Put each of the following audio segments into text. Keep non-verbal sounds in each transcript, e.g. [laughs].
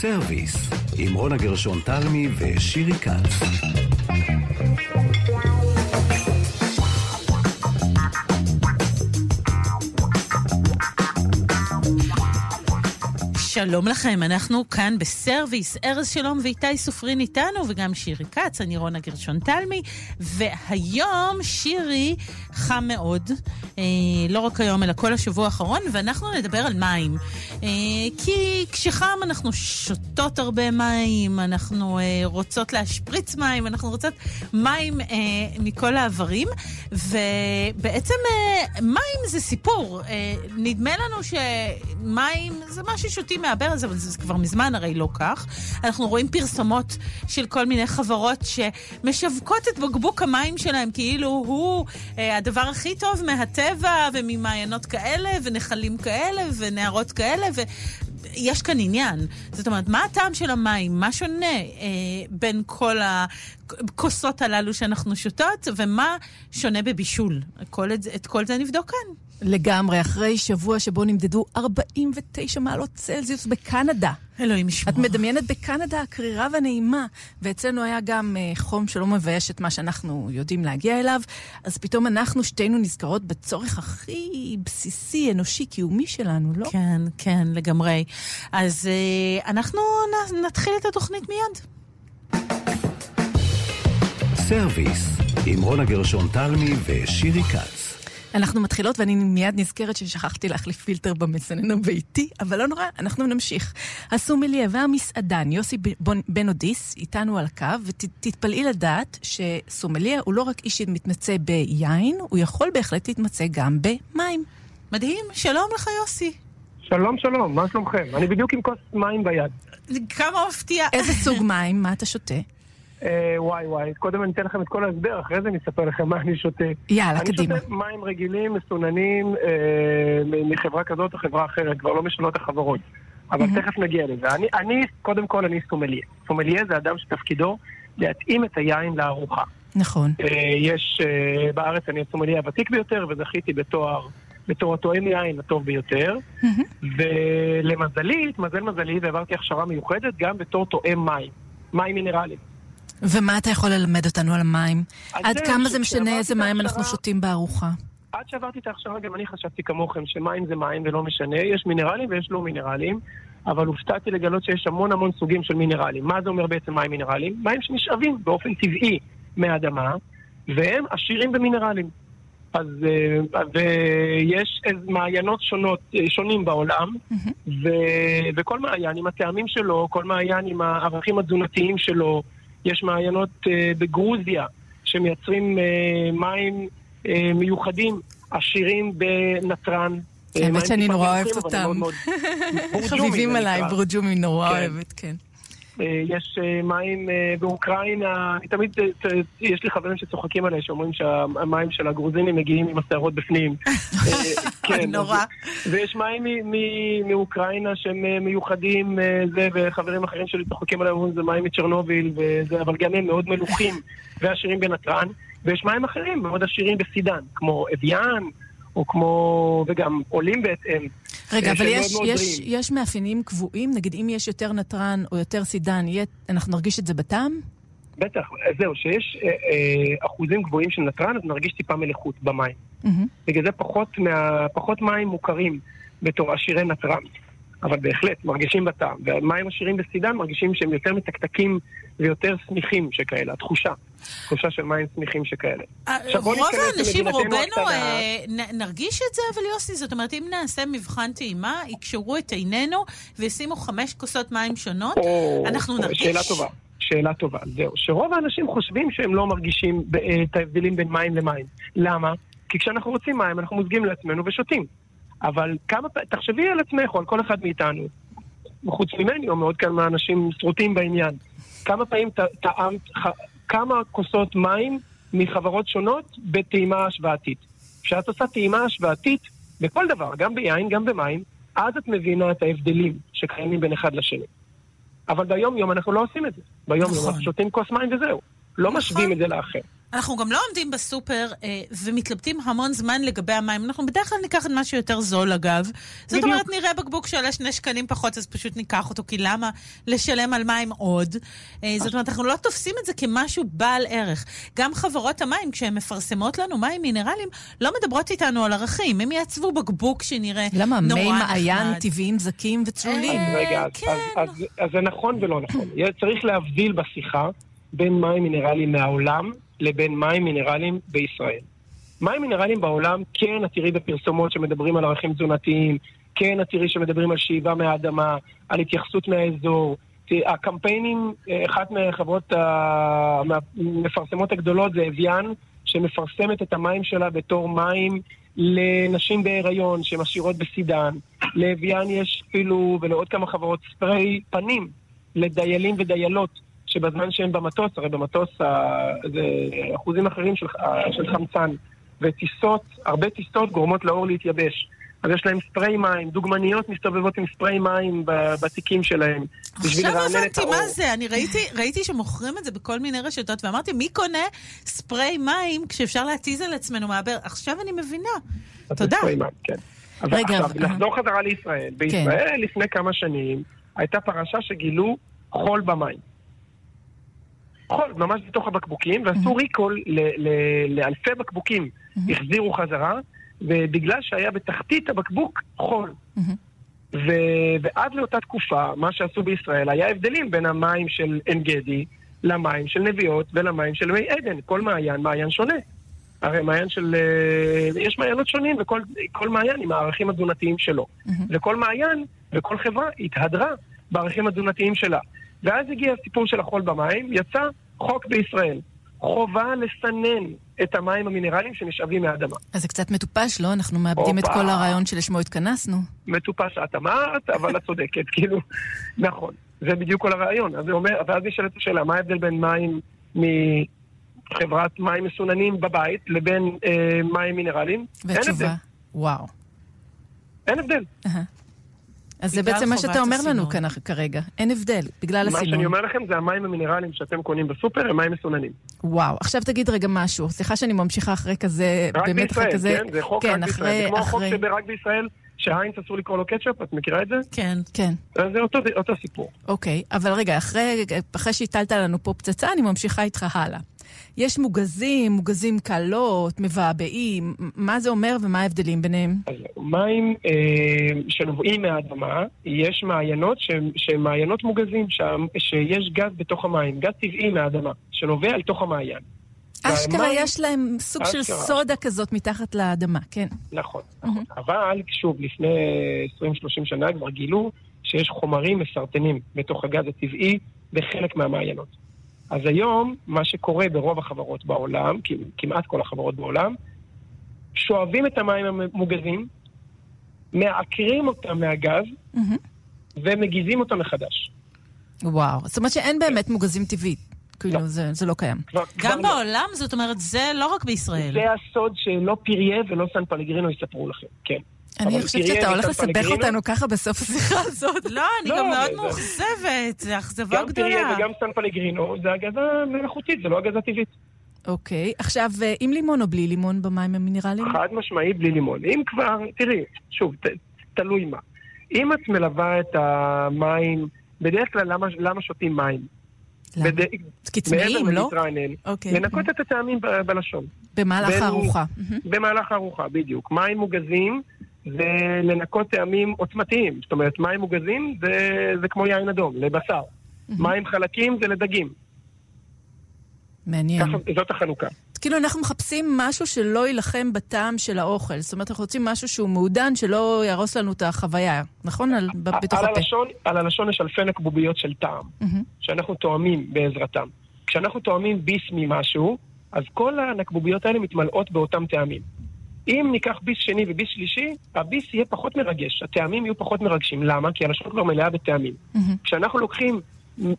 סרוויס, עם רונה גרשון תלמי ושירי כץ. שלום לכם, אנחנו כאן בסרוויס, ארז שלום ואיתי סופרין איתנו, וגם שירי כץ, אני רונה גרשון תלמי, והיום שירי חם מאוד, לא רק היום אלא כל השבוע האחרון, ואנחנו נדבר על מים. אה, כי כשחם אנחנו שותות הרבה מים, אנחנו אה, רוצות להשפריץ מים, אנחנו רוצות מים אה, מכל העברים, ובעצם אה, מים זה סיפור. אה, נדמה לנו שמים זה מה ששותים מהברז, אבל זה כבר מזמן הרי לא כך. אנחנו רואים פרסומות של כל מיני חברות שמשווקות את בקבוק המים שלהם כאילו הוא אה, הדבר הכי טוב מהטבע וממעיינות כאלה ונחלים כאלה ונערות כאלה. ו... יש כאן עניין. זאת אומרת, מה הטעם של המים? מה שונה אה, בין כל הכוסות הללו שאנחנו שותות, ומה שונה בבישול? כל את, את כל זה נבדוק כאן. לגמרי, אחרי שבוע שבו נמדדו 49 מעלות צלזיוס בקנדה. אלוהים ישמור. את מדמיינת בקנדה הקרירה והנעימה, ואצלנו היה גם uh, חום שלא מבייש את מה שאנחנו יודעים להגיע אליו, אז פתאום אנחנו שתינו נזכרות בצורך הכי בסיסי, אנושי, קיומי שלנו, לא? כן, כן, לגמרי. אז uh, אנחנו נתחיל את התוכנית מיד. סרוויס, עם רונה גרשון תלמי ושירי כץ. אנחנו מתחילות, ואני מיד נזכרת ששכחתי להחליף פילטר במסנן הביתי, אבל לא נורא, אנחנו נמשיך. הסומליה והמסעדן יוסי בן עודיס איתנו על הקו, ותתפלאי לדעת שסומליה הוא לא רק איש שמתמצא ביין, הוא יכול בהחלט להתמצא גם במים. מדהים, שלום לך יוסי. שלום, שלום, מה שלומכם? אני בדיוק עם כוס מים ביד. כמה מפתיע. איזה סוג מים? מה אתה שותה? אה, וואי וואי, קודם אני אתן לכם את כל ההסבר, אחרי זה אני אספר לכם מה אני שותה. יאללה, קדימה. אני שותה מים רגילים, מסוננים, אה, מחברה כזאת או חברה אחרת, כבר לא משנות החברות. אבל תכף נגיע לזה. אני, אני, קודם כל, אני סומליה. סומליה זה אדם שתפקידו להתאים את היין לארוחה. נכון. אה, יש, אה, בארץ אני הסומליה הוותיק ביותר, וזכיתי בתואר, בתור התואם יין הטוב ביותר. ולמזלי, התמזל מזלי, והעברתי הכשרה מיוחדת גם בתור תואם מים. מים מינרליים. ומה אתה יכול ללמד אותנו על המים? עד כמה זה משנה איזה מים אנחנו שותים בארוחה? עד שעברתי את ההכשרה גם אני חשבתי כמוכם שמים זה מים ולא משנה, יש מינרלים ויש לא מינרלים, אבל הופתעתי לגלות שיש המון המון סוגים של מינרלים. מה זה אומר בעצם מים מינרלים? מים שנשאבים באופן טבעי מהאדמה, והם עשירים במינרלים. אז אה, ויש מעיינות שונות, אה, שונים בעולם, mm-hmm. ו, וכל מעיין עם הטעמים שלו, כל מעיין עם הערכים התזונתיים שלו, יש מעיינות uh, בגרוזיה שמייצרים uh, מים uh, מיוחדים, עשירים בנתרן. האמת שאני נורא אוהבת אותם. [laughs] חביבים עליי, בורג'ומי נורא כן. אוהבת, כן. יש מים באוקראינה, אני תמיד, יש לי חברים שצוחקים עליי, שאומרים שהמים של הגרוזינים מגיעים עם השערות בפנים. [laughs] כן, נורא. ויש מים מאוקראינה שהם מיוחדים, זה, וחברים אחרים שלי צוחקים עליי, אומרים זה מים מצ'רנוביל, אבל גם הם מאוד מלוכים [laughs] ועשירים בנתרן. ויש מים אחרים מאוד עשירים בסידן, כמו אביאן, או כמו, וגם עולים בהתאם. רגע, אבל יש, יש, יש מאפיינים קבועים? נגיד, אם יש יותר נתרן או יותר סידן, יהיה, אנחנו נרגיש את זה בטעם? בטח, זהו, שיש אה, אה, אחוזים גבוהים של נתרן, אז נרגיש טיפה מלחות במים. Mm-hmm. בגלל זה פחות, מה, פחות מים מוכרים בתור עשירי נתרן. אבל בהחלט, מרגישים בטעם. והמים עשירים בסידן מרגישים שהם יותר מתקתקים ויותר סמיכים שכאלה, התחושה. תחושה של מים צמיחים שכאלה. אה, רוב האנשים, רובנו, אה, נרגיש את זה, אבל יוסי, זאת אומרת, אם נעשה מבחן טעימה, יקשרו את עינינו וישימו חמש כוסות מים שונות, אנחנו נרגיש... שאלה טובה. שאלה טובה, זהו. שרוב האנשים חושבים שהם לא מרגישים את ההבדלים בין מים למים. למה? כי כשאנחנו רוצים מים, אנחנו מוזגים לעצמנו ושותים. אבל כמה פעמים, תחשבי על עצמך או על כל אחד מאיתנו, חוץ ממני או מאוד כמה אנשים שרוטים בעניין, כמה פעמים טעמת כמה כוסות מים מחברות שונות בטעימה השוואתית. כשאת עושה טעימה השוואתית, בכל דבר, גם ביין, גם במים, אז את מבינה את ההבדלים שקיימים בין אחד לשני. אבל ביום-יום אנחנו לא עושים את זה. ביום-יום נכון. אנחנו שותים כוס מים וזהו. לא נכון. משווים את זה לאחר. אנחנו גם לא עומדים בסופר אה, ומתלבטים המון זמן לגבי המים. אנחנו בדרך כלל ניקח את מה שיותר זול, אגב. זאת בדיוק. אומרת, נראה בקבוק שעולה שני שקלים פחות, אז פשוט ניקח אותו, כי למה לשלם על מים עוד? אה, זאת אומרת, אנחנו לא תופסים את זה כמשהו בעל ערך. גם חברות המים, כשהן מפרסמות לנו מים מינרליים, לא מדברות איתנו על ערכים. הם יעצבו בקבוק שנראה למה? נורא מי נחמד. מעיין טבעיים זכים וצלולים. אה, רגע, אז, כן. אז, אז, אז זה נכון ולא נכון. צריך להבדיל בשיחה בין מים מינרליים מהעולם לבין מים מינרליים בישראל. מים מינרליים בעולם, כן, את תראי בפרסומות שמדברים על ערכים תזונתיים, כן, את תראי שמדברים על שאיבה מהאדמה, על התייחסות מהאזור. הקמפיינים, אה, אחת מהחברות המפרסמות הגדולות זה אביאן, שמפרסמת את המים שלה בתור מים לנשים בהיריון שמשאירות בסידן. לאביאן יש אפילו, ולעוד כמה חברות, ספרי פנים לדיילים ודיילות, שבזמן שהם במטוס, הרי במטוס זה אחוזים אחרים של, של חמצן, וטיסות, הרבה טיסות גורמות לאור להתייבש. אז יש להם ספרי מים, דוגמניות מסתובבות עם ספרי מים בתיקים שלהם. עכשיו הבנתי. מה זה, אני ראיתי, ראיתי שמוכרים את זה בכל מיני רשתות, ואמרתי, מי קונה ספרי מים כשאפשר להתיז על עצמנו מהבאר? עכשיו אני מבינה. תודה. כן. אבל רגע, עכשיו, נחזור חזרה לישראל. בישראל לפני כמה שנים הייתה פרשה שגילו חול במים. חול, ממש בתוך הבקבוקים, ועשו ריקול לאלפי בקבוקים. החזירו חזרה, ובגלל שהיה בתחתית הבקבוק חול. ו- ועד לאותה תקופה, מה שעשו בישראל, היה הבדלים בין המים של עין גדי למים של נביעות ולמים של מי עדן. כל מעיין, מעיין שונה. הרי מעיין של... אה, יש מעיינות שונים, וכל כל מעיין עם הערכים התזונתיים שלו. וכל מעיין וכל חברה התהדרה בערכים התזונתיים שלה. ואז הגיע הסיפור של החול במים, יצא חוק בישראל. חובה לסנן את המים המינרליים שנשאבים מהאדמה. אז זה קצת מטופש, לא? אנחנו מאבדים את הופה. כל הרעיון שלשמו התכנסנו. מטופש את אמרת, אבל את צודקת, [laughs] כאילו, נכון. זה בדיוק כל הרעיון. אז אומר, ואז נשאלת השאלה, מה ההבדל בין מים מחברת מים מסוננים בבית לבין אה, מים מינרליים? והתשובה, וואו. אין הבדל. אהה. אז זה בעצם מה שאתה אומר לנו הסינון. כאן כרגע. אין הבדל, בגלל מה שאני הסינון. אומר לכם זה המים המינרליים שאתם קונים בסופר הם מים מסוננים. וואו. עכשיו תגיד רגע משהו. סליחה שאני ממשיחה אחרי כזה, רק באמת אחרי בישראל, כזה... כן? זה חוק כן, רק בישראל. אחרי... זה כמו החוק אחרי... שרק בישראל, שהיינץ אסור לקרוא לו קטשופ, את מכירה את זה? כן. כן. אז זה אותו, אותו סיפור. אוקיי, אבל רגע, אחרי, אחרי שהטלת לנו פה פצצה, אני ממשיכה איתך הלאה. יש מוגזים, מוגזים קלות, מבעבעים, מה זה אומר ומה ההבדלים ביניהם? אז מים אה, שנובעים מהאדמה, יש מעיינות שהם, מעיינות מוגזים שם, שיש גז בתוך המים, גז טבעי מהאדמה, שנובע אל תוך המעיין. אשכרה יש להם סוג של אשכרה. סודה כזאת מתחת לאדמה, כן. נכון, נכון. אבל שוב, לפני 20-30 שנה כבר גילו שיש חומרים מסרטנים בתוך הגז הטבעי בחלק מהמעיינות. אז היום, מה שקורה ברוב החברות בעולם, כמעט כל החברות בעולם, שואבים את המים המוגזים, מעקרים אותם מהגז מהמם. ומגיזים אותם מחדש. וואו. זאת אומרת שאין באמת מוגזים טבעית. כאילו, לא. זה, זה לא קיים. כבר, גם כבר לא. בעולם, זאת אומרת, זה לא רק בישראל. זה הסוד שלא פיריה ולא סן פלגרינו יספרו לכם, כן. אני חושבת שאתה הולך לסבך אותנו ככה בסוף השיחה הזאת. לא, אני לא, גם מאוד זה- מאוכזבת, זו אכזבה גם פיריה גדולה. וגם סן פלגרינו זה הגזה מלאכותית, זה לא הגזה טבעית. אוקיי. עכשיו, אה, עם לימון או בלי לימון במים המינרליים? חד משמעי בלי לימון. אם כבר, תראי, שוב, תלוי מה. אם את מלווה את המים, בדרך כלל למה, למה שותים מים? למה? בד... כי צמאים, מעבר לא? אוקיי. לנקות את הטעמים ב- בלשון. במהלך הארוחה. במהלך הארוחה, בדיוק. מים מוגזים זה לנקות טעמים עוצמתיים. זאת אומרת, מים מוגזים זה, זה כמו יין אדום, לבשר. מים חלקים זה לדגים. מעניין. ככה, זאת החנוכה. כאילו אנחנו מחפשים משהו שלא יילחם בטעם של האוכל. זאת אומרת, אנחנו רוצים משהו שהוא מעודן, שלא יהרוס לנו את החוויה, נכון? על, בתוך על הפה. הלשון, על הלשון יש אלפי נקבוביות של טעם. מהמם. שאנחנו תואמים בעזרתם. כשאנחנו טועמים ביס ממשהו, אז כל הנקבוביות האלה מתמלאות באותם טעמים. אם ניקח ביס שני וביס שלישי, הביס יהיה פחות מרגש, הטעמים יהיו פחות מרגשים. למה? כי הלשון כבר מלאה בטעמים. מהמם. כשאנחנו לוקחים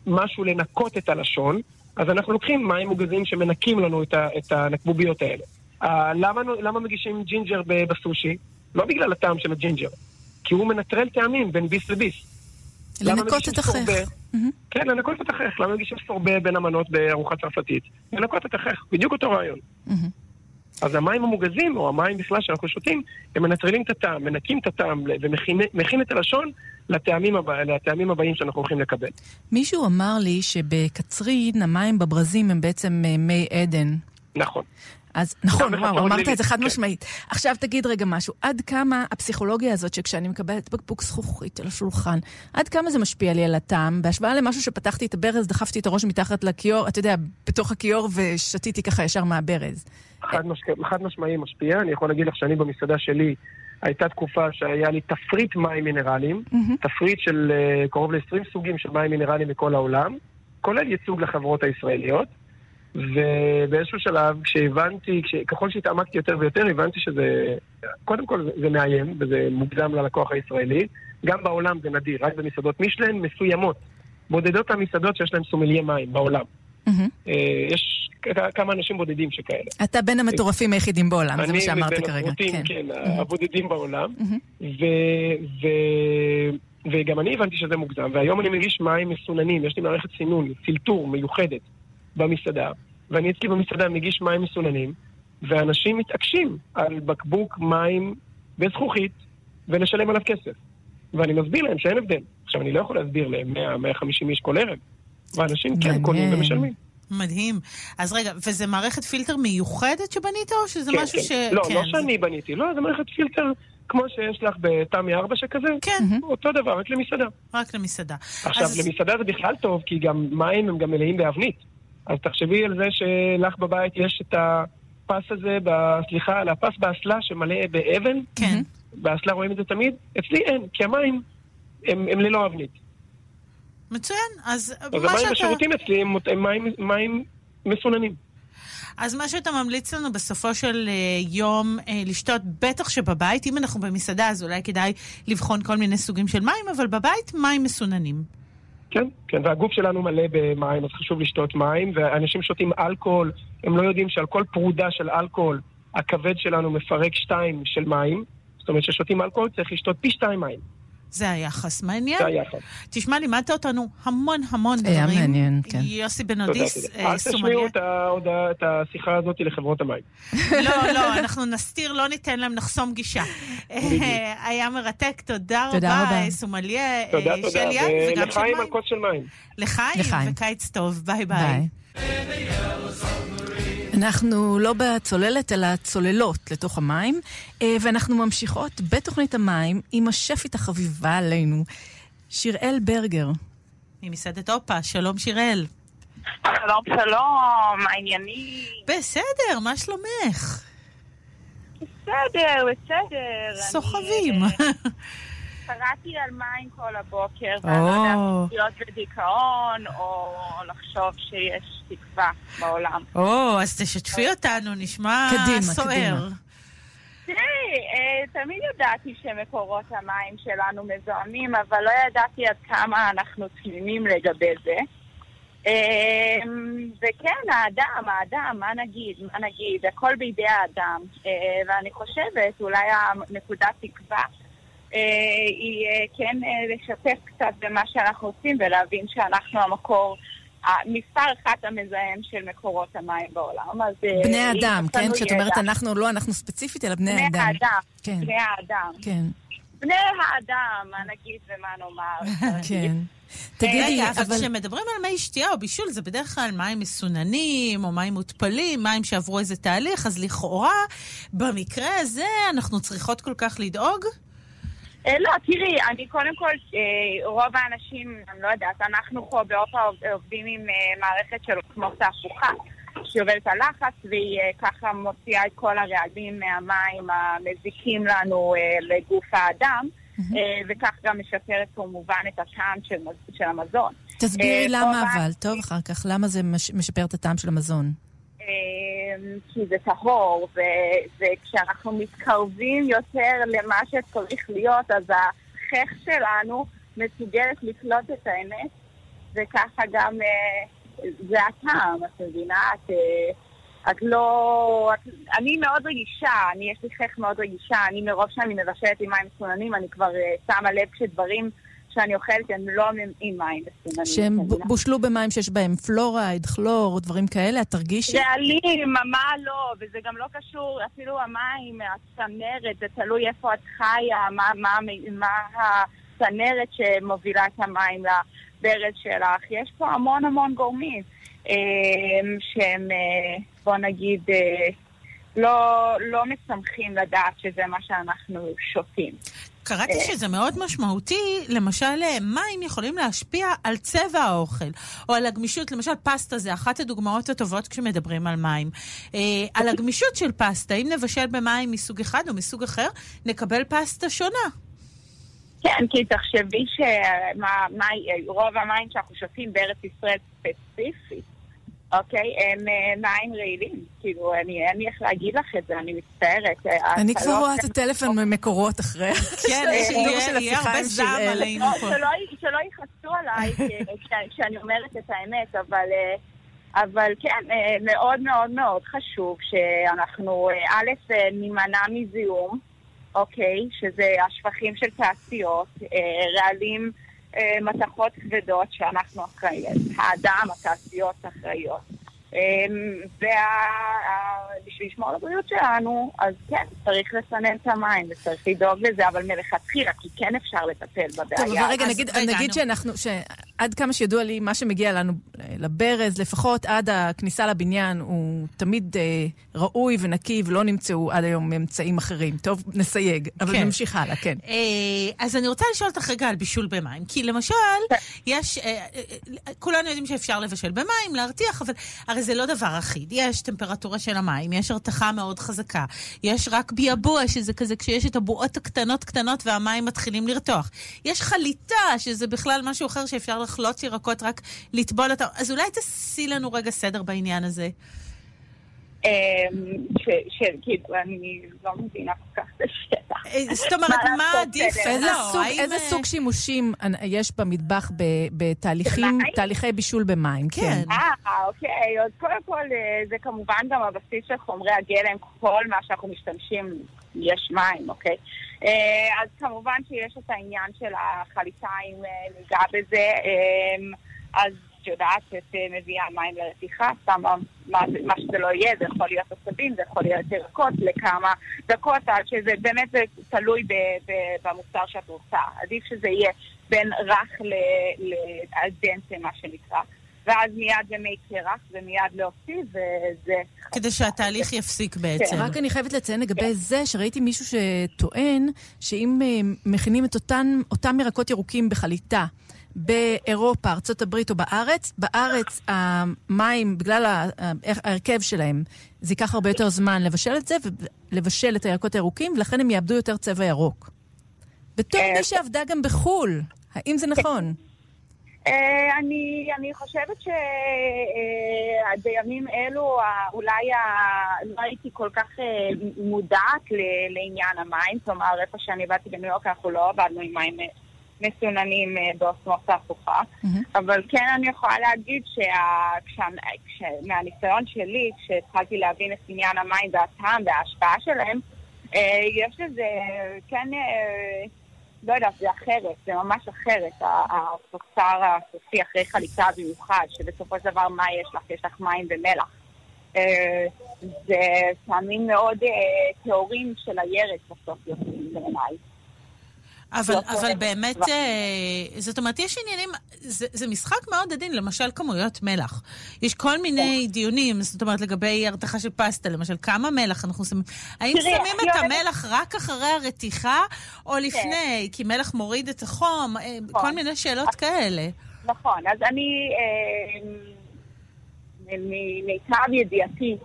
משהו לנקות את הלשון, אז אנחנו לוקחים מים מוגזים שמנקים לנו את, ה- את הנקבוביות האלה. Uh, למה, למה מגישים ג'ינג'ר בסושי? לא בגלל הטעם של הג'ינג'ר, כי הוא מנטרל טעמים בין ביס לביס. לנקות את החך. סורבה? כן, לנקות את החך. למה מגישים סורבה בין המנות בארוחה צרפתית? לנקות את החך, בדיוק אותו רעיון. אז המים המוגזים, או המים בכלל שאנחנו שותים, הם מנטרלים את הטעם, מנקים את הטעם ומכין את הלשון לטעמים, הבא, לטעמים הבאים שאנחנו הולכים לקבל. מישהו אמר לי שבקצרין המים בברזים הם בעצם אה, מי עדן. נכון. אז נכון, וואו, אמרת את זה חד כן. משמעית. עכשיו תגיד רגע משהו, עד כמה הפסיכולוגיה הזאת שכשאני מקבלת בקבוק זכוכית על השולחן, עד כמה זה משפיע לי על הטעם, בהשוואה למשהו שפתחתי את הברז, דחפתי את הראש מתחת לכיור, אתה יודע, בתוך הכיור ושתיתי ככה ישר מהברז. חד, מש... חד משמעי משפיע, אני יכול להגיד לך שאני במסעדה שלי, הייתה תקופה שהיה לי תפריט מים מינרליים, mm-hmm. תפריט של uh, קרוב ל-20 סוגים של מים מינרליים מכל העולם, כולל ייצוג לחברות הישראליות. ובאיזשהו שלב, כשהבנתי, ככל שהתעמקתי יותר ויותר, הבנתי שזה, קודם כל זה, זה מאיים, וזה מוגזם ללקוח הישראלי. גם בעולם זה נדיר, רק במסעדות מישלן מסוימות. בודדות המסעדות שיש להן סומליה מים בעולם. Mm-hmm. יש כמה אנשים בודדים שכאלה. אתה בין המטורפים היחידים בעולם, זה מה שאמרת כרגע. אני בין כן, mm-hmm. הבודדים בעולם. Mm-hmm. ו... ו... וגם אני הבנתי שזה מוגזם, והיום אני מגיש מים מסוננים, יש לי מערכת סינון, פילטור מיוחדת במסעדה, ואני אצלי במסעדה מגיש מים מסוננים, ואנשים מתעקשים על בקבוק מים בזכוכית ולשלם עליו כסף. ואני מסביר להם שאין הבדל. עכשיו, אני לא יכול להסביר להם 100-150 איש כל ערב, ואנשים כן קונים ומשלמים. מדהים. אז רגע, וזה מערכת פילטר מיוחדת שבנית, או שזה כן, משהו כן. ש... לא, לא כן, לא שאני בניתי, לא, זה מערכת פילטר כמו שיש לך בתמי 4 שכזה. כן. אותו דבר, רק למסעדה. רק למסעדה. עכשיו, אז... למסעדה זה בכלל טוב, כי גם מים הם גם מלאים באבנית. אז תחשבי על זה שלך בבית יש את הפס הזה, ב... סליחה, על הפס באסלה שמלא באבן. כן. באסלה רואים את זה תמיד. אצלי אין, כי המים הם, הם ללא אבנית. מצוין, אז, אז מה המים שאתה... בשירותים אצלי הם, הם מים, מים מסוננים. אז מה שאתה ממליץ לנו בסופו של uh, יום uh, לשתות, בטח שבבית, אם אנחנו במסעדה, אז אולי כדאי לבחון כל מיני סוגים של מים, אבל בבית מים מסוננים. כן, כן, והגוף שלנו מלא במים, אז חשוב לשתות מים, ואנשים שותים אלכוהול, הם לא יודעים שעל כל פרודה של אלכוהול, הכבד שלנו מפרק שתיים של מים, זאת אומרת ששותים אלכוהול צריך לשתות פי שתיים מים. זה היחס. מעניין. זה היחס. תשמע, לימדת אותנו המון המון דברים. היה מעניין, כן. יוסי בן אודיס, סומליה. אל תשמיעו את השיחה הזאת לחברות המים. [laughs] לא, לא, אנחנו נסתיר, לא ניתן להם לחסום גישה. היה מרתק, תודה רבה, סומליה, תודה, תודה. ולחיים על כוס של מים. לחיים, וקיץ טוב, ביי ביי. אנחנו לא בצוללת, אלא צוללות לתוך המים, אה, ואנחנו ממשיכות בתוכנית המים עם השפית החביבה עלינו, שיראל ברגר. ממסעדת אופה, שלום שיראל. שלום שלום, מה העניינים? בסדר, מה שלומך? בסדר, בסדר. סוחבים. קראתי על מים כל הבוקר, ואני לא יודעת להיות בדיכאון, או לחשוב שיש תקווה בעולם. או, אז תשתפי אותנו, נשמע סוער. תראי, אה, תמיד ידעתי שמקורות המים שלנו מזוהמים, אבל לא ידעתי עד כמה אנחנו תמימים לגבי זה. אה, וכן, האדם, האדם, מה נגיד, מה נגיד, הכל בידי האדם. אה, ואני חושבת, אולי הנקודת תקווה היא אה, כן אה, לשתף קצת במה שאנחנו עושים ולהבין שאנחנו המקור מספר אחת המזהם של מקורות המים בעולם. אז בני אדם, כן? כשאת אומרת אנחנו, לא אנחנו ספציפית, אלא בני. בני האדם, כן. בני האדם. כן. בני האדם, מה נגיד ומה נאמר. [laughs] כן. תגידי, אבל כשמדברים על מי שתייה או בישול, זה בדרך כלל מים מסוננים, או מים מותפלים, מים שעברו איזה תהליך, אז לכאורה, במקרה הזה אנחנו צריכות כל כך לדאוג? אה, לא, תראי, אני קודם כל, אה, רוב האנשים, אני לא יודעת, אנחנו פה באופה עובדים עם אה, מערכת של כמו תהפוכה, שעובדת על לחץ, והיא ככה מוציאה את כל הרעלים מהמים המזיקים לנו לגוף האדם. וכך גם משפרת כמובן את הטעם של, של המזון. תסבירי למה אבל, טוב אחר כך, למה זה משפר את הטעם של המזון? אמ, כי זה טהור, וכשאנחנו מתקרבים יותר למה שצריך להיות, אז החך שלנו מסוגלת לקלוט את האמת, וככה גם אה, זה הטעם, את מבינה? את, אה, את לא... את, אני מאוד רגישה, אני, יש לי חך מאוד רגישה, אני מרוב שאני מבשלת עם מים מסוננים, אני כבר uh, שמה לב כשדברים שאני אוכלת הם לא עם מים מסומנים. שהם בושלו במים שיש בהם פלורייד, כלור, דברים כאלה, את תרגישי? רעלים, מה לא, וזה גם לא קשור, אפילו המים, הצנרת, זה תלוי איפה את חיה, מה, מה, מה הצנרת שמובילה את המים לברז שלך. יש פה המון המון גורמים אה, שהם, אה, בוא נגיד, אה, לא, לא משמחים לדעת שזה מה שאנחנו שותים. קראתי אה. שזה מאוד משמעותי, למשל אה, מים יכולים להשפיע על צבע האוכל, או על הגמישות, למשל פסטה זה אחת הדוגמאות הטובות כשמדברים על מים. אה, על הגמישות של פסטה, אם נבשל במים מסוג אחד או מסוג אחר, נקבל פסטה שונה. כן, כי תחשבי שרוב המים שאנחנו שותים בארץ ישראל ספציפית, אוקיי? הם אה, מים רעילים. כאילו, אני, אין לי איך להגיד לך את זה, אני מצטערת. אה, אני כבר לא רואה את הטלפון ממקורות אחרי. כן, יהיה הרבה זעם עלינו פה. שלא יכעסו עליי כשאני אומרת את האמת, אבל... אה, אבל כן, מאוד מאוד מאוד חשוב שאנחנו, א', נימנע מזיהום, אוקיי? שזה השפכים של תעשיות, רעלים אה, מתכות כבדות שאנחנו אחראים, האדם, התעשיות אחראיות. ובשביל לשמור על הבריאות שלנו, אז כן, צריך לסנן את המים וצריך לדאוג לזה, אבל מלכתחילה, כי כן אפשר לטפל בבעיה. טוב, אבל רגע, נגיד, נגיד שאנחנו, שעד כמה שידוע לי, מה שמגיע לנו לברז, לפחות עד הכניסה לבניין, הוא תמיד אה, ראוי ונקי, ולא נמצאו עד היום אמצעים אחרים. טוב, נסייג, אבל כן. נמשיך הלאה, כן. אה, אז אני רוצה לשאול אותך רגע על בישול במים, כי למשל, כן. יש, אה, אה, אה, כולנו יודעים שאפשר לבשל במים, להרתיח, אבל הרי זה לא דבר אחיד. יש טמפרטורה של המים, יש הרתחה מאוד חזקה, יש רק ביאבוע, שזה כזה כשיש את הבועות הקטנות קטנות והמים מתחילים לרתוח. יש חליטה, שזה בכלל משהו אחר שאפשר לחלוץ ירקות, רק לטבול אותם. אז אולי תעשי לנו רגע סדר בעניין הזה. אמ, שכאילו, אני לא מבינה כל כך את השטח. אה, זאת אומרת, מה עדיף? לא, איזה אה, סוג שימושים יש במטבח בתהליכים, תהליכי בישול במים? כן. כן. אה, אוקיי. אז קודם כל, אה, זה כמובן גם הבסיס של חומרי הגלם, כל מה שאנחנו משתמשים, יש מים, אוקיי? אז כמובן שיש את העניין של החליטה, אם ניגע בזה. אמ, אז יודעת שאת אה, מביאה מים לרתיחה, שמה מה, מה שזה לא יהיה, זה יכול להיות עשבים, זה יכול להיות ירקות לכמה דקות, עד שזה באמת זה תלוי ב, ב, במוצר שאת רוצה. עדיף שזה יהיה בין רך לאלדנטה, מה שנקרא. ואז מיד למי קרח ומיד להוציא, וזה... כדי שהתהליך יפסיק בעצם. כן. רק אני חייבת לציין לגבי כן. זה, שראיתי מישהו שטוען שאם אה, מכינים את אותן, אותם ירקות ירוקים בחליטה, באירופה, ארה"ב או בארץ, בארץ המים, בגלל ההרכב שלהם, זה ייקח הרבה יותר זמן לבשל את זה ולבשל את הירקות הירוקים, ולכן הם יאבדו יותר צבע ירוק. בתור מי שעבדה גם בחו"ל, האם זה נכון? אה, אני, אני חושבת שבימים אה, אלו אולי לא הייתי כל כך אה, מודעת לעניין המים, כלומר איפה שאני באתי בניו יורק אנחנו לא עבדנו עם מים מסוננים אה, באוסמות ההפוכה. Mm-hmm. אבל כן אני יכולה להגיד שמהניסיון שלי, כשהתחלתי להבין את עניין המים והטעם וההשפעה שלהם, אה, יש לזה, כן, אה, לא יודעת, זה אחרת, זה ממש אחרת, התוצר הסופי אחרי חליטה במיוחד, שבסופו של דבר מה יש לך? יש לך מים ומלח. זה טעמים מאוד טהורים של הירק בסוף יוצאים בעיניי. אבל, לא אבל באמת, אה, זאת אומרת, יש עניינים, זה, זה משחק מאוד עדין, למשל כמויות מלח. יש כל מיני כן. דיונים, זאת אומרת, לגבי הרתחה של פסטה, למשל, כמה מלח אנחנו שמים. האם שמים את המלח רק אחרי הרתיחה, או כן. לפני? כי מלח מוריד את החום, אה, נכון. כל מיני שאלות כאלה. נכון, אז אני, אה, ממיטב ידיעתי,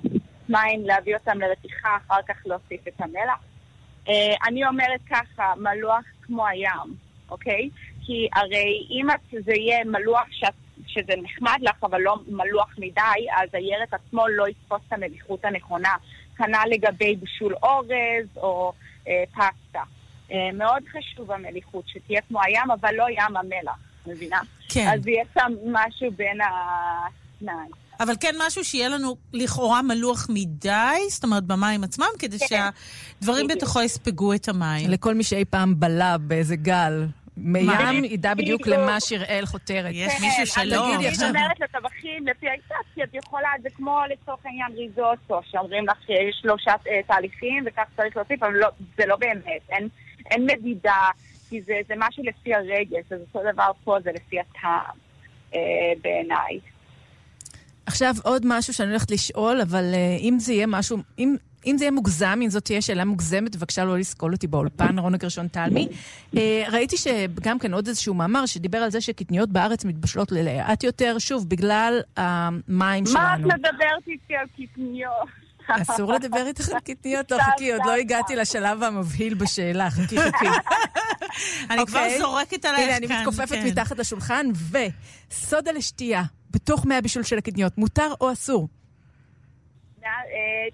מים להביא אותם לרתיחה, אחר כך להוסיף את המלח. אה, אני אומרת ככה, מלוח כמו הים, אוקיי? כי הרי אם זה יהיה מלוח שאת, שזה נחמד לך, אבל לא מלוח מדי, אז הירק עצמו לא יתפוס את המליחות הנכונה. כנ"ל לגבי בישול אורז או אה, פסטה. אה, מאוד חשוב המליחות, שתהיה כמו הים, אבל לא ים המלח, מבינה? כן. אז יהיה שם משהו בין השניים. אבל כן משהו שיהיה לנו לכאורה מלוח מדי, זאת אומרת במים עצמם, כדי כן. שהדברים בתוכו יספגו את המים. לכל מי שאי פעם בלע באיזה גל מים ידע בדיוק למה שיראל חותרת. יש מישהו שלא. תגידי אני עכשיו. אומרת לטבחים לפי האקסט, כי את יכולה, זה כמו לצורך העניין ריזוטו, שאומרים לך שיש שלושה אה, תהליכים וכך צריך להוסיף, אבל לא, זה לא באמת, אין, מדידה, כי זה, זה משהו לפי הרגש, אז אותו דבר פה זה לפי הטעם, אה, בעיניי. עכשיו עוד משהו שאני הולכת לשאול, אבל uh, אם זה יהיה משהו, אם, אם זה יהיה מוגזם, אם זאת תהיה שאלה מוגזמת, בבקשה לא לסקול אותי באולפן, רונה גרשון תלמי. Uh, ראיתי שגם כן עוד איזשהו מאמר שדיבר על זה שקטניות בארץ מתבשלות לאט יותר, שוב, בגלל המים מה שלנו. את מדברת איתי על קטניות? אסור לדבר איתך על קטניות? לא, חכי, עוד לא הגעתי לשלב המבהיל בשאלה, חכי, חכי. אני כבר אוקיי. זורקת עלייך כאן. הנה, אני מתכופפת כן. מתחת לשולחן, וסודה לשתייה, בתוך מי הבישול של הקטניות, מותר או אסור? אה,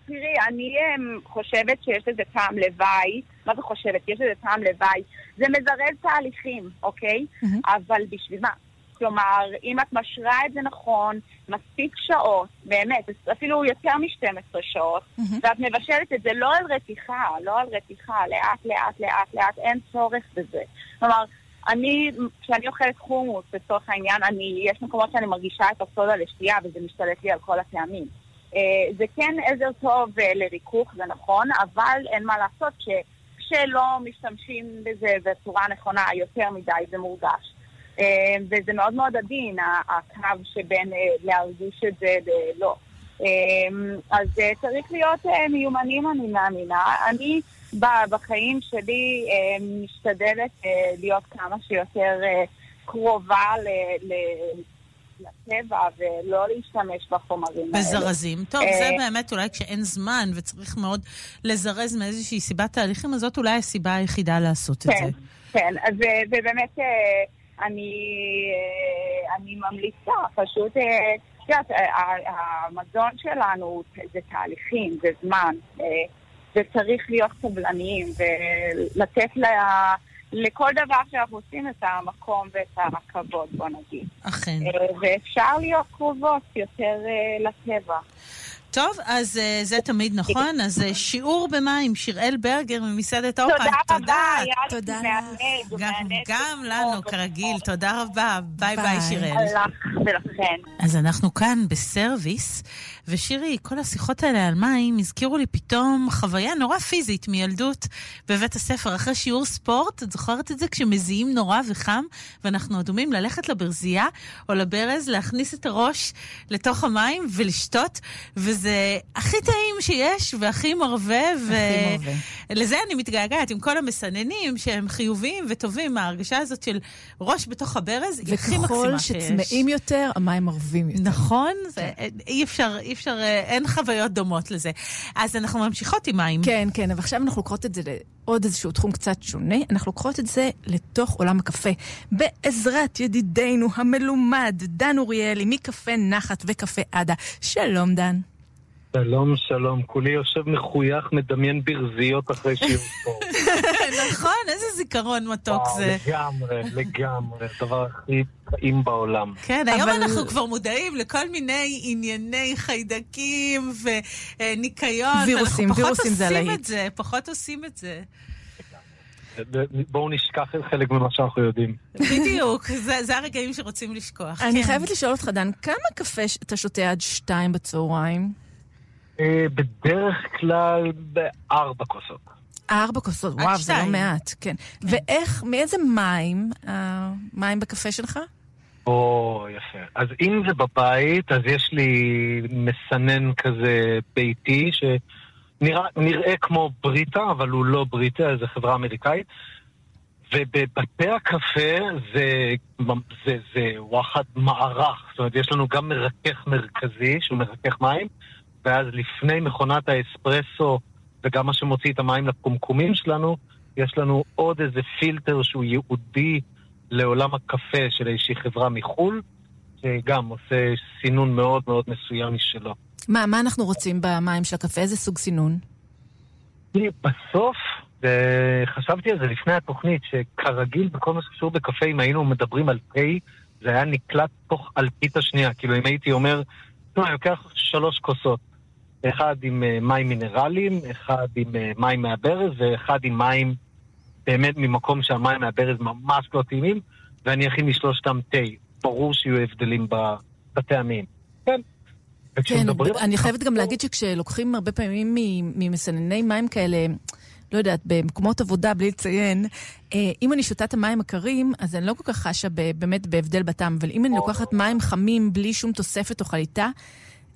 תראי, אני אמ, חושבת שיש לזה טעם לוואי. מה זה חושבת? יש לזה טעם לוואי. זה מזרז תהליכים, אוקיי? אבל בשביל מה? כלומר, אם את משרה את זה נכון, מספיק שעות, באמת, אפילו יותר מ-12 שעות, מהמם. ואת מבשלת את זה לא על רתיחה, לא על רתיחה, לאט, לאט, לאט, לאט, אין צורך בזה. כלומר, אני, כשאני אוכלת חומוס, לצורך העניין, אני, יש מקומות שאני מרגישה את הסודה לשתייה, וזה משתלט לי על כל הטעמים. אה, זה כן עזר טוב אה, לריכוך, זה נכון, אבל אין מה לעשות, ש, כשלא משתמשים בזה בצורה נכונה יותר מדי, זה מורגש. אה, וזה מאוד מאוד עדין, הקו שבין אה, להרגיש את זה ללא. אה, אז צריך להיות מיומנים, אני מאמינה. אני בחיים שלי משתדלת להיות כמה שיותר קרובה ל- לטבע ולא להשתמש בחומרים האלה. בזרזים. טוב, זה באמת אולי כשאין זמן וצריך מאוד לזרז מאיזושהי סיבת תהליכים, אז זאת אולי הסיבה היחידה לעשות את כן, זה. כן, אה, ובאמת אני, אה, אני ממליצה, פשוט, אה, את יודעת, אה, המזון שלנו זה תהליכים, זה זמן, וצריך להיות סבלניים ולתת לה- לכל דבר שאנחנו עושים את המקום ואת הכבוד, בוא נגיד. אכן. ואפשר להיות קרובות יותר לטבע. טוב, אז אה, זה תמיד נכון. אז אה, שיעור במים, שיראל ברגר ממסעדת אופן. תודה רבה, לי תודה מענג, גם, מענג. גם לנו, כרגיל. תודה רבה. ביי ביי, ביי. שיראל. לך. אז אנחנו כאן בסרוויס, ושירי, כל השיחות האלה על מים הזכירו לי פתאום חוויה נורא פיזית מילדות בבית הספר. אחרי שיעור ספורט, את זוכרת את זה? כשמזיעים נורא וחם, ואנחנו אדומים ללכת לברזייה או לברז, להכניס את הראש לתוך המים ולשתות, וזה הכי טעים שיש והכי מרווה. ו... מרווה. לזה אני מתגעגעת, עם כל המסננים שהם חיוביים וטובים, ההרגשה הזאת של ראש בתוך הברז היא הכי מקסימה וככל שיש. שצמאים יותר, המים ערבים יותר. נכון, זה, אי אפשר, אי אפשר, אה, אין חוויות דומות לזה. אז אנחנו ממשיכות עם מים. כן, כן, אבל עכשיו אנחנו לוקחות את זה לעוד איזשהו תחום קצת שונה. אנחנו לוקחות את זה לתוך עולם הקפה. בעזרת ידידנו המלומד, דן אוריאלי, מקפה נחת וקפה עדה. שלום, דן. שלום, שלום. כולי יושב מחוייך, מדמיין ברזיות אחרי שיעור ספורט. [laughs] נכון, איזה זיכרון מתוק זה. לגמרי, לגמרי. הדבר הכי טעים בעולם. כן, היום אנחנו כבר מודעים לכל מיני ענייני חיידקים וניקיון. וירוסים, אנחנו פחות וירוסים זה עושים הלהיט. את זה, פחות עושים את זה. בואו נשכח חלק ממה שאנחנו יודעים. בדיוק, זה זה הרגעים שרוצים לשכוח. אני כן. חייבת לשאול אותך, דן, כמה קפה אתה שותה עד שתיים בצהריים? אה, בדרך כלל בארבע כוסות. ארבע כוסות, וואו, זה לא. מעט, כן. ואיך, מאיזה מים, המים בקפה שלך? או, יפה. אז אם זה בבית, אז יש לי מסנן כזה ביתי, שנראה נראה כמו בריטה, אבל הוא לא בריטה, זו חברה אמריקאית. ובבתי הקפה זה, זה, זה וואחד מערך. זאת אומרת, יש לנו גם מרכך מרכזי, שהוא מרכך מים, ואז לפני מכונת האספרסו, וגם מה שמוציא את המים לקומקומים שלנו, יש לנו עוד איזה פילטר שהוא ייעודי לעולם הקפה של איזושהי חברה מחו"ל, שגם עושה סינון מאוד מאוד מסוים משלו. מה, מה אנחנו רוצים במים של הקפה? איזה סוג סינון? בסוף, וחשבתי על זה לפני התוכנית, שכרגיל בכל מה שקשור בקפה, אם היינו מדברים על תה, זה היה נקלט תוך אלפית השנייה. כאילו, אם הייתי אומר, תשמע, אני לוקח שלוש כוסות. אחד עם uh, מים מינרליים, אחד עם uh, מים מהברז ואחד עם מים באמת ממקום שהמים מהברז ממש לא טעימים, ואני אכין משלושתם תה. ברור שיהיו הבדלים בטעמים. כן. כן, אני חייבת גם להגיד שכשלוקחים הרבה פעמים ממסנני מים כאלה, לא יודעת, במקומות עבודה, בלי לציין, אה, אם אני שותה את המים הקרים, אז אני לא כל כך חשה באמת בהבדל בטעם, אבל אם אני לוקחת מים חמים בלי שום תוספת או חליטה,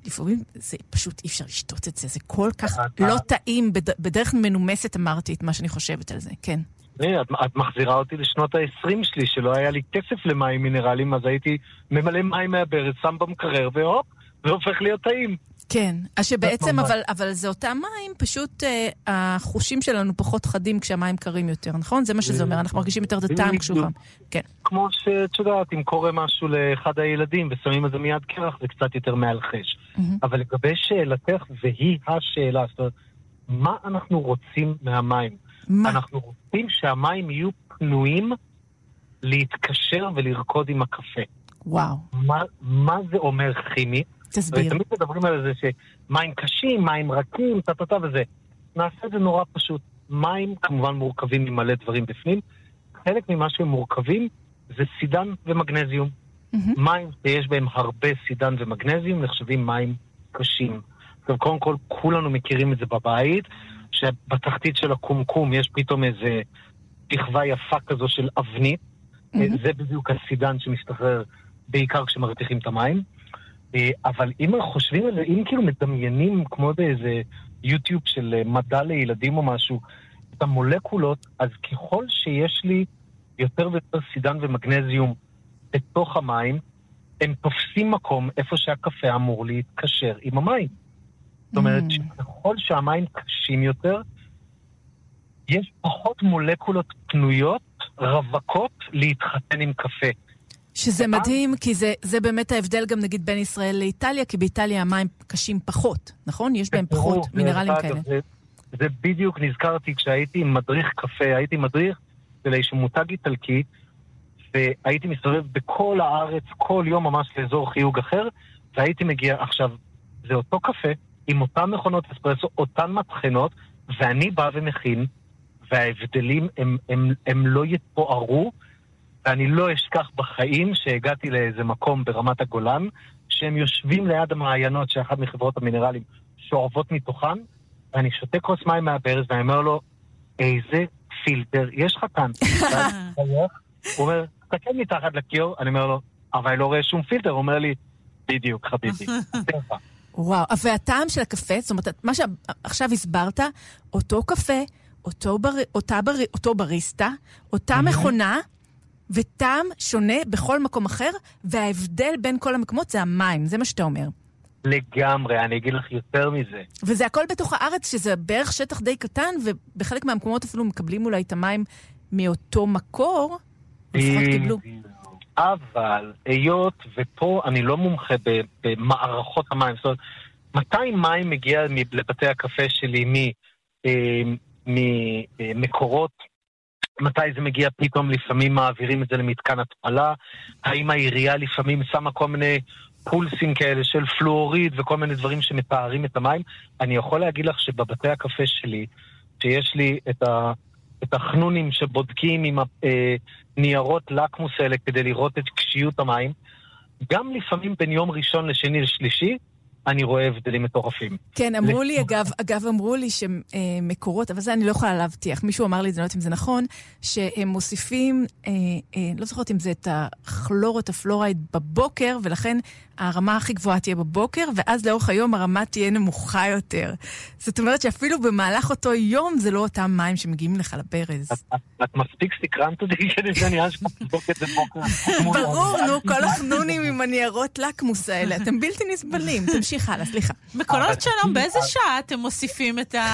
לפעמים זה פשוט אי אפשר לשתות את זה, זה כל כך לא טעים, בדרך מנומסת אמרתי את מה שאני חושבת על זה, כן. את, את מחזירה אותי לשנות ה-20 שלי, שלא היה לי כסף למים מינרליים, אז הייתי ממלא מים מהברז, שם במקרר, והופ, זה הופך להיות טעים. כן, אז שבעצם, אבל, אבל זה אותם מים, פשוט אה, החושים שלנו פחות חדים כשהמים קרים יותר, נכון? זה מה שזה אומר, אנחנו מרגישים יותר את הטעם כשהוא חם. כן. כמו שאת יודעת, אם קורה משהו לאחד הילדים ושמים על זה מיד קרח, זה קצת יותר מאלחש. אבל לגבי שאלתך, והיא השאלה, זאת אומרת, מה אנחנו רוצים מהמים? מה? אנחנו רוצים שהמים יהיו פנויים להתקשר ולרקוד עם הקפה. וואו. מה, מה זה אומר כימי? תסביר. תמיד מדברים על זה שמים קשים, מים רכים, טה-טה-טה וזה. נעשה את זה נורא פשוט. מים כמובן מורכבים ממלא דברים בפנים. חלק ממה שהם מורכבים זה סידן ומגנזיום. Mm-hmm. מים שיש בהם הרבה סידן ומגנזיום נחשבים מים קשים. עכשיו, קודם כל, כולנו מכירים את זה בבית, שבתחתית של הקומקום יש פתאום איזה תכווה יפה כזו של אבנית. Mm-hmm. זה בדיוק הסידן שמשתחרר בעיקר כשמרתיחים את המים. אה, אבל אם חושבים על זה, אם כאילו מדמיינים כמו באיזה יוטיוב של אה, מדע לילדים או משהו, את המולקולות, אז ככל שיש לי יותר ויותר סידן ומגנזיום בתוך המים, הם תופסים מקום איפה שהקפה אמור להתקשר עם המים. זאת אומרת, mm. ככל שהמים קשים יותר, יש פחות מולקולות פנויות, רווקות, להתחתן עם קפה. שזה מדהים, כי זה, זה באמת ההבדל גם נגיד בין ישראל לאיטליה, כי באיטליה המים קשים פחות, נכון? יש בהם פחות מינרלים כאלה. זה, זה בדיוק נזכרתי כשהייתי מדריך קפה, הייתי מדריך של איזשהו מותג איטלקי, והייתי מסתובב בכל הארץ, כל יום ממש לאזור חיוג אחר, והייתי מגיע, עכשיו, זה אותו קפה, עם אותן מכונות אספרסו, אותן מטחנות, ואני בא ומכין, וההבדלים הם, הם, הם לא יתוארו, ואני לא אשכח בחיים שהגעתי לאיזה מקום ברמת הגולן, שהם יושבים ליד המעיינות של אחת מחברות המינרלים שואבות מתוכן, ואני שותה כוס מים מהברז ואני אומר לו, איזה פילטר יש לך כאן? [laughs] הוא אומר, תסתכל מתחת לכיור, אני אומר לו, אבל אני לא רואה שום פילטר, הוא אומר לי, בדיוק, חביבי. [laughs] וואו, והטעם של הקפה, זאת אומרת, מה שעכשיו הסברת, אותו קפה, אותו, בר, אותה בר, אותו בריסטה, אותה מכונה, וטעם שונה בכל מקום אחר, וההבדל בין כל המקומות זה המים, זה מה שאתה אומר. לגמרי, אני אגיד לך יותר מזה. וזה הכל בתוך הארץ, שזה בערך שטח די קטן, ובחלק מהמקומות אפילו מקבלים אולי את המים מאותו מקור, לפחות קיבלו. אבל היות, ופה אני לא מומחה במערכות המים, זאת אומרת, מתי מים מגיע לבתי הקפה שלי ממקורות אה, מתי זה מגיע פתאום, לפעמים מעבירים את זה למתקן התפלה, האם העירייה לפעמים שמה כל מיני פולסים כאלה של פלואוריד וכל מיני דברים שמתארים את המים. אני יכול להגיד לך שבבתי הקפה שלי, שיש לי את, ה, את החנונים שבודקים עם הניירות אה, לקמוס האלה כדי לראות את קשיות המים, גם לפעמים בין יום ראשון לשני לשלישי, אני רואה הבדלים מטורפים. כן, אמרו לי, אגב, אגב, אמרו לי שמקורות, אבל זה אני לא יכולה להבטיח, מישהו אמר לי את זה, אני לא יודעת אם זה נכון, שהם מוסיפים, אה, אה, לא זוכרת אם זה את הכלור, את הפלורייד בבוקר, ולכן הרמה הכי גבוהה תהיה בבוקר, ואז לאורך היום הרמה תהיה נמוכה יותר. זאת אומרת שאפילו במהלך אותו יום זה לא אותם מים שמגיעים לך לברז. את מספיק סקרנת אותי [laughs] שאני אשכרה אבדוק את זה בוקר. ברור, נו, כל החנונים עם הניירות לקמוס האלה, אתם בלתי נסבלים. [laughs] תמשיך הלאה, סליחה. בקולות שלום, באיזה שעה אתם מוסיפים את ה... [laughs]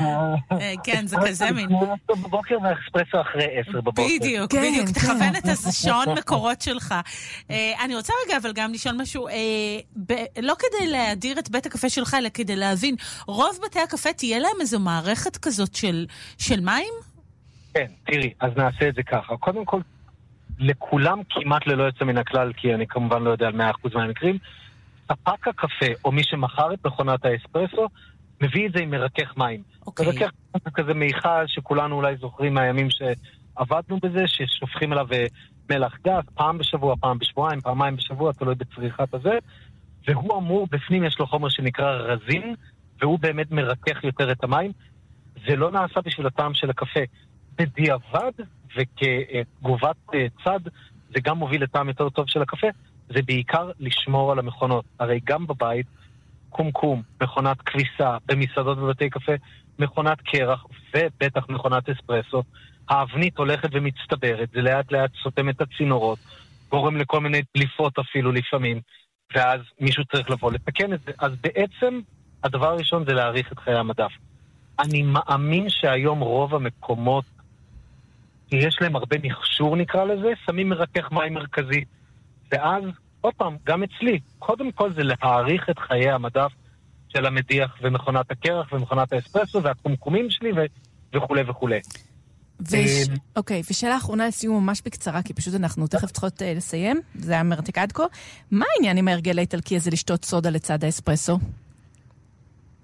אה, כן, זה כזה מין. בבוקר והאקספרסו אחרי עשר בבוקר. בדיוק, כן, בדיוק. כן. תכוון את השעון מקורות שלך. אה, אני רוצה רגע אבל גם לשאול משהו, אה, לא כדי להדיר את בית הקפה שלך, אלא כדי להבין, רוב בתי הקפה תהיה להם איזו מערכת כזאת של מים? כן, תראי, אז נעשה את זה ככה. קודם כל, לכולם כמעט ללא יוצא מן הכלל, כי אני כמובן לא יודע על 100% מהמקרים, ספק הקפה או מי שמכר את מכונת האספרסו מביא את זה עם מרכך מים. אוקיי. מרכך מים זה כזה מיכל שכולנו אולי זוכרים מהימים שעבדנו בזה, ששופכים עליו אה, מלח גס פעם בשבוע, פעם בשבועיים, פעמיים בשבוע, תלוי בצריכת הזה, והוא אמור, בפנים יש לו חומר שנקרא רזין, והוא באמת מרכך יותר את המים. זה לא נעשה בשביל הטעם של הקפה. בדיעבד וכתגובת אה, צד, זה גם מוביל לטעם יותר טוב של הקפה, זה בעיקר לשמור על המכונות. הרי גם בבית, קומקום, מכונת כביסה, במסעדות ובתי קפה, מכונת קרח ובטח מכונת אספרסו, האבנית הולכת ומצטברת, זה לאט לאט סותם את הצינורות, גורם לכל מיני דליפות אפילו לפעמים, ואז מישהו צריך לבוא לתקן את זה. אז בעצם הדבר הראשון זה להאריך את חיי המדף. אני מאמין שהיום רוב המקומות, יש להם הרבה מכשור נקרא לזה, שמים מרכך מים מרכזי. ואז, עוד פעם, גם אצלי, קודם כל זה להאריך את חיי המדף של המדיח ומכונת הקרח ומכונת האספרסו והקומקומים שלי ו- וכולי וכולי. וש... אה, אוקיי, ושאלה אחרונה לסיום ממש בקצרה, כי פשוט אנחנו תכף צריכות אה, לסיים, זה היה מרתק עד כה. מה העניין עם ההרגל האיטלקי הזה לשתות סודה לצד האספרסו?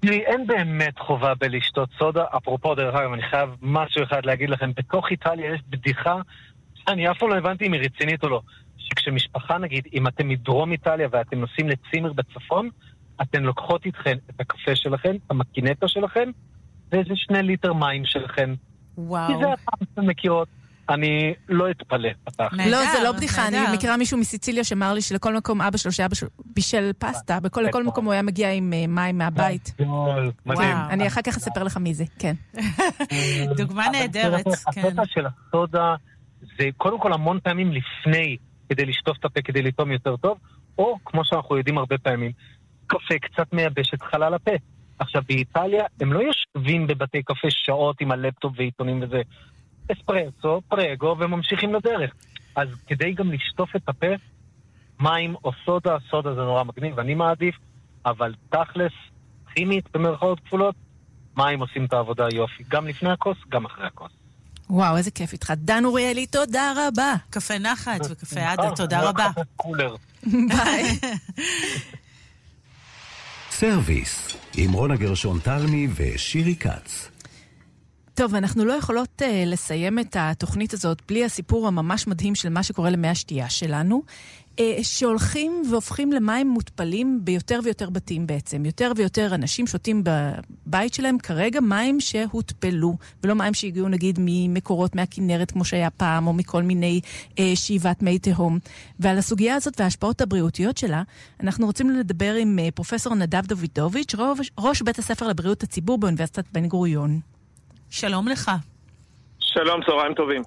תראי, אין באמת חובה בלשתות סודה. אפרופו, דרך אגב, אני חייב משהו אחד להגיד לכם. בתוך איטליה יש בדיחה, אני אף פעם לא הבנתי אם היא רצינית או לא. שכשמשפחה, נגיד, אם אתם מדרום איטליה ואתם נוסעים לצימר בצפון, אתן לוקחות איתכן את הקפה שלכן, את המקינטה שלכן, ואיזה שני ליטר מים שלכן. כי וואו. זה הטעם שאתן מכירות. אני לא אתפלא, לא, זה לא בדיחה, אני. מכירה מישהו מסיציליה שאמר לי שלכל מקום אבא שלו, שאבא שלו בישל פסטה, בכל מקום הוא היה מגיע עם אה, מים מהבית. מדהים. וואו. אני אחר כך אספר לך מי זה, כן. [laughs] דוגמה נהדרת, כן. הקטע של הסודה זה קודם כל המון פעמים לפני, כדי לשטוף את הפה, כדי לטעום יותר טוב, או, כמו שאנחנו יודעים הרבה פעמים, קפה קצת מייבש את חלל הפה. עכשיו, באיטליה הם לא יושבים בבתי קפה שעות עם הלפטופ ועיתונים וזה. אספרסו, פרגו, וממשיכים לדרך. אז כדי גם לשטוף את הפה, מים או סודה, סודה זה נורא מגניב, אני מעדיף, אבל תכלס, כימית, במרכאות כפולות, מים עושים את העבודה יופי, גם לפני הכוס, גם אחרי הכוס. וואו, איזה כיף איתך. דן אוריאלי, תודה רבה. קפה נחת אה, וקפה עדה, תודה רבה. קולר. ביי. סרוויס, עם רונה גרשון תלמי ושירי כץ. טוב, אנחנו לא יכולות uh, לסיים את התוכנית הזאת בלי הסיפור הממש מדהים של מה שקורה למי השתייה שלנו, uh, שהולכים והופכים למים מותפלים ביותר ויותר בתים בעצם. יותר ויותר אנשים שותים בבית שלהם כרגע מים שהותפלו, ולא מים שהגיעו נגיד ממקורות מהכנרת כמו שהיה פעם, או מכל מיני uh, שאיבת מי תהום. ועל הסוגיה הזאת וההשפעות הבריאותיות שלה, אנחנו רוצים לדבר עם uh, פרופסור נדב דוידוביץ', ראש בית הספר לבריאות הציבור באוניברסיטת בן גוריון. שלום לך. שלום, צהריים טובים.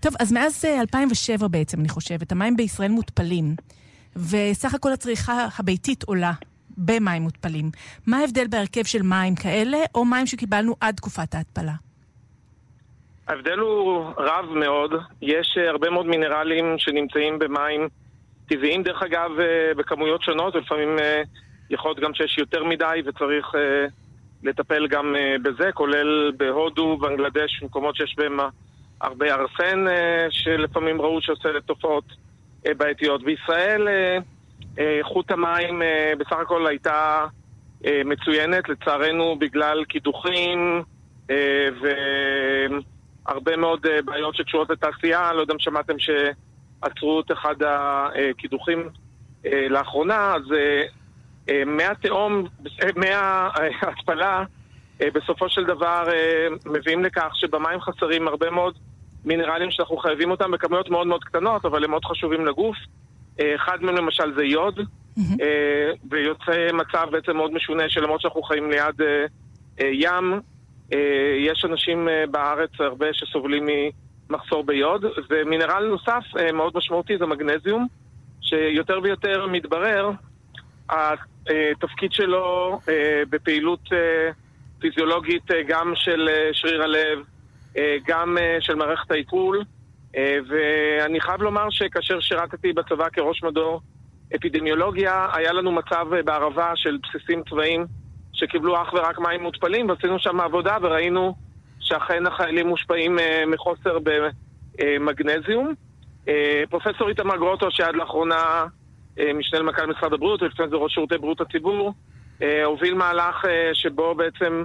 טוב, אז מאז אה, 2007 בעצם, אני חושבת, המים בישראל מותפלים, וסך הכל הצריכה הביתית עולה במים מותפלים. מה ההבדל בהרכב של מים כאלה, או מים שקיבלנו עד תקופת ההתפלה? ההבדל הוא רב מאוד. יש אה, הרבה מאוד מינרלים שנמצאים במים טבעיים, דרך אגב, אה, בכמויות שונות, ולפעמים אה, יכול להיות גם שיש יותר מדי וצריך אה, לטפל גם אה, בזה, כולל בהודו, בנגלדש, מקומות שיש בהם הרבה ארסן, אה, שלפעמים ראו שעושה תופעות אה, בעייתיות. בישראל איכות המים בסך הכל הייתה מצוינת, לצערנו בגלל קידוחים והרבה מאוד בעיות שקשורות לתעשייה, לא יודע אם שמעתם שעצרו את אחד הקידוחים לאחרונה, אז אה, אה, מי התהום, אה, בסופו של דבר אה, מביאים לכך שבמים חסרים הרבה מאוד מינרלים שאנחנו חייבים אותם בכמויות מאוד מאוד קטנות, אבל הם מאוד חשובים לגוף. אחד מהם למשל זה יוד, ויוצא מצב בעצם מאוד משונה שלמרות שאנחנו חיים ליד ים, יש אנשים בארץ הרבה שסובלים ממחסור ביוד, ומינרל נוסף מאוד משמעותי זה מגנזיום, שיותר ויותר מתברר התפקיד שלו אה, בפעילות אה, פיזיולוגית אה, גם של שריר הלב, גם של מערכת העיכול, ואני חייב לומר שכאשר שירתתי בצבא כראש מדור אפידמיולוגיה, היה לנו מצב בערבה של בסיסים צבאיים שקיבלו אך ורק מים מותפלים, ועשינו שם עבודה וראינו שאכן החיילים מושפעים מחוסר במגנזיום. פרופסור איתמר גרוטו, שעד לאחרונה משנה למנכ"ל משרד הבריאות, ולפני זה ראש שירותי בריאות הציבור, אה, הוביל מהלך אה, שבו בעצם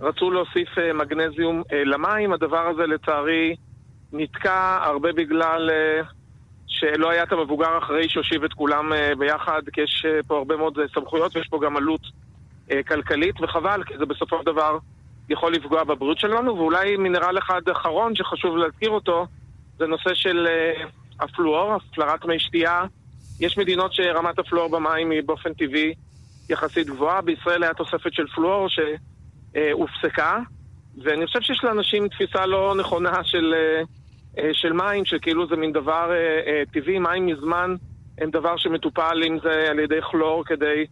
רצו להוסיף אה, מגנזיום אה, למים. הדבר הזה לצערי נתקע הרבה בגלל אה, שלא היה את המבוגר האחראי שהושיב את כולם אה, ביחד, כי יש אה, פה הרבה מאוד אה, סמכויות ויש פה גם עלות אה, כלכלית, וחבל, כי זה בסופו של דבר יכול לפגוע בבריאות שלנו. ואולי מינרל אחד אחרון שחשוב להזכיר אותו, זה נושא של אה, הפלואור, הפלרת מי שתייה. יש מדינות שרמת הפלואור במים היא באופן טבעי יחסית גבוהה. בישראל היה תוספת של פלואור שהופסקה, ואני חושב שיש לאנשים תפיסה לא נכונה של, אה, של מים, שכאילו זה מין דבר אה, אה, טבעי. מים מזמן הם דבר שמטופל, אם זה על ידי כלור, כדי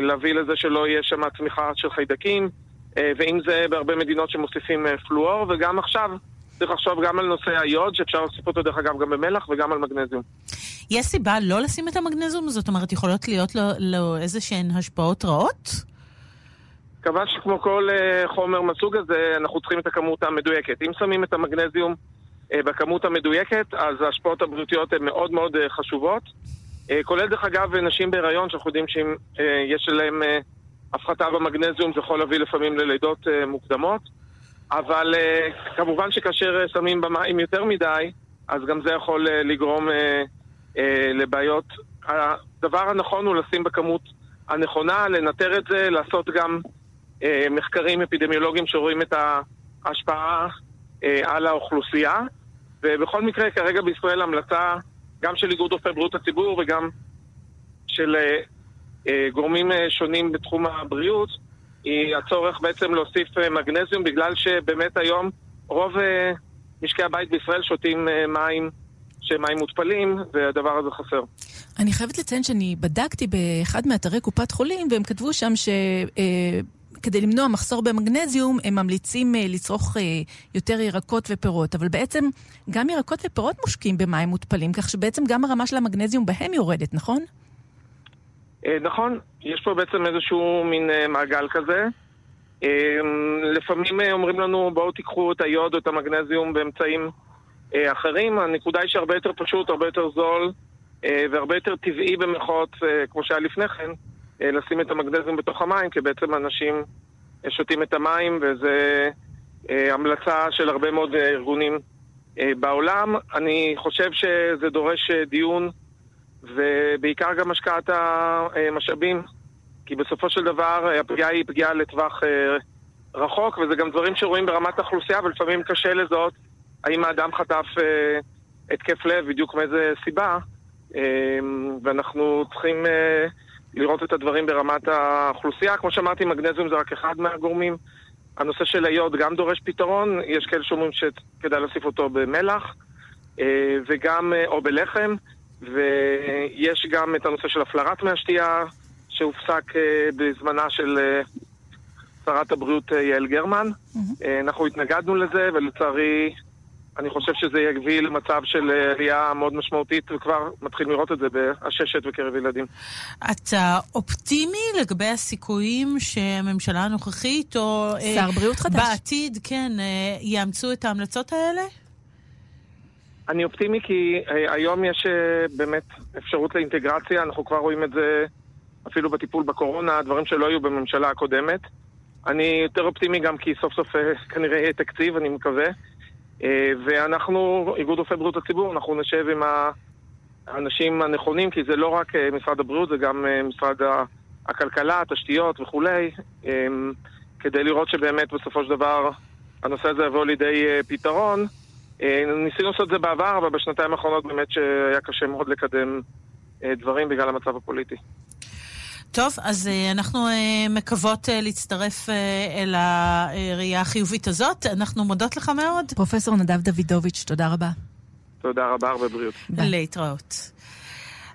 להביא לזה שלא יהיה שם צמיחה של חיידקים, ואם זה בהרבה מדינות שמוסיפים פלואור, וגם עכשיו צריך לחשוב גם על נושא היוד, שאפשר להוסיף אותו דרך אגב גם במלח, וגם על מגנזיום. יש סיבה לא לשים את המגנזיום? זאת אומרת, יכולות להיות לו, לו איזה שהן השפעות רעות? כמובן שכמו כל אה, חומר מהסוג הזה, אנחנו צריכים את הכמות המדויקת. אם שמים את המגנזיום אה, בכמות המדויקת, אז ההשפעות הבריאותיות הן מאוד מאוד אה, חשובות. כולל דרך אגב נשים בהיריון, שאנחנו יודעים שאם יש אה, הפחתה במגנזיום, זה יכול להביא לפעמים ללידות מוקדמות. אבל אה, כמובן שכאשר אה, שמים במים יותר מדי, אז גם זה יכול אה, לגרום לבעיות. הדבר הנכון הוא לשים בכמות הנכונה, לנטר את זה, לעשות גם מחקרים אפידמיולוגיים שרואים את ההשפעה על האוכלוסייה. ובכל מקרה, כרגע בישראל המלצה גם של איגוד רופאי בריאות הציבור וגם של גורמים שונים בתחום הבריאות, היא הצורך בעצם להוסיף אה, מגנזיום, בגלל שבאמת היום רוב אה, משקי הבית בישראל שותים אה, מים שהם מים מותפלים, והדבר הזה חסר. אני חייבת לציין שאני בדקתי באחד מאתרי קופת חולים, והם כתבו שם ש... אה, כדי למנוע מחסור במגנזיום, הם ממליצים אה, לצרוך אה, יותר ירקות ופירות, אבל בעצם גם ירקות ופירות מושקים במים מותפלים, כך שבעצם גם הרמה של המגנזיום בהם יורדת, נכון? אה, נכון, יש פה בעצם איזשהו מין אה, מעגל כזה. אה, לפעמים אומרים לנו, בואו תיקחו את היוד או את המגנזיום באמצעים אחרים. הנקודה היא שהרבה יותר פשוט, הרבה יותר זול והרבה יותר טבעי במחאות, כמו שהיה לפני כן, לשים את המגנזיום בתוך המים, כי בעצם אנשים שותים את המים, אה, המלצה של הרבה מאוד ארגונים בעולם. אני חושב שזה דורש דיון, ובעיקר גם השקעת המשאבים, כי בסופו של דבר אה, הפגיעה היא פגיעה לטווח אה, רחוק, וזה גם דברים שרואים ברמת האוכלוסייה, ולפעמים קשה לזהות האם האדם חטף אה, התקף לב, בדיוק מאיזה סיבה, ואנחנו צריכים לראות את הדברים ברמת האוכלוסייה. כמו שאמרתי, מגנזיום זה רק אחד מהגורמים. הנושא של היוד גם דורש פתרון, יש כאלה שאומרים שכדאי להוסיף אותו במלח, וגם, או בלחם, ויש גם את הנושא של הפלרת מי השתייה, שהופסק אה, בזמנה של אה, שרת הבריאות אה, יעל גרמן. אה, אנחנו התנגדנו לזה, ולצערי, אני חושב שזה יביא למצב של עלייה מאוד משמעותית, וכבר מתחילים לראות את זה בעששת בקרב ילדים. אתה אופטימי לגבי הסיכויים שהממשלה הנוכחית, או שר בריאות חדש. בעתיד, כן, יאמצו את ההמלצות האלה? אני אופטימי כי אה, היום יש אה, באמת אפשרות לאינטגרציה, אנחנו כבר רואים את זה אפילו בטיפול בקורונה, דברים שלא היו בממשלה הקודמת. אני יותר אופטימי גם כי סוף סוף אה, כנראה יהיה תקציב, אני מקווה. ואנחנו, איגוד רופאי בריאות הציבור, אנחנו נשב עם האנשים הנכונים, כי זה לא רק משרד הבריאות, זה גם משרד הכלכלה, התשתיות וכולי, כדי לראות שבאמת בסופו של דבר הנושא הזה יבוא לידי פתרון. אה, ניסינו לעשות את זה בעבר, אבל בשנתיים האחרונות באמת שהיה קשה מאוד לקדם אה, דברים בגלל המצב הפוליטי. טוב, אז uh, אנחנו מקוות להצטרף אל הראייה החיובית הזאת. אנחנו מודות לך מאוד. פרופסור נדב דוידוביץ', תודה רבה. תודה רבה, הרבה בריאות. ביי. להתראות.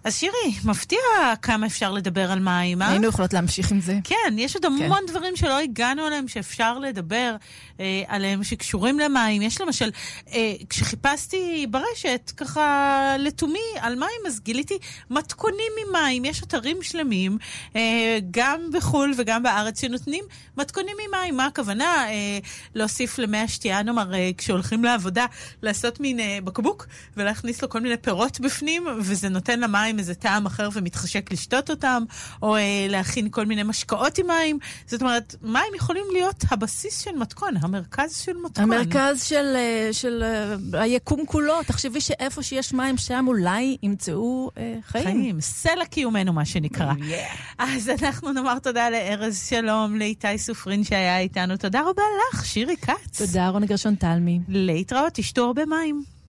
אז שירי, מפתיע כמה אפשר לדבר על מים, אה? היינו יכולות להמשיך עם זה. כן, יש עוד המון כן. דברים שלא הגענו אליהם שאפשר לדבר אה, עליהם שקשורים למים. יש למשל, אה, כשחיפשתי ברשת, ככה לתומי על מים, אז גיליתי מתכונים ממים. יש אתרים שלמים, אה, גם בחו"ל וגם בארץ, שנותנים מתכונים ממים. מה הכוונה? אה, להוסיף למי השתייה, נאמר, אה, כשהולכים לעבודה, לעשות מין אה, בקבוק ולהכניס לו כל מיני פירות בפנים, וזה נותן למים מים איזה טעם אחר ומתחשק לשתות אותם, או אה, להכין כל מיני משקאות עם מים. זאת אומרת, מים יכולים להיות הבסיס של מתכון, המרכז של מתכון. המרכז של, אה, של אה, היקום כולו. תחשבי שאיפה שיש מים, שם אולי ימצאו אה, חיים. חיים, סלע קיומנו, מה שנקרא. אז אנחנו נאמר תודה לארז שלום, לאיתי סופרין שהיה איתנו. תודה רבה לך, שירי כץ. תודה, רונה גרשון תלמי. להתראות, תשתו הרבה מים.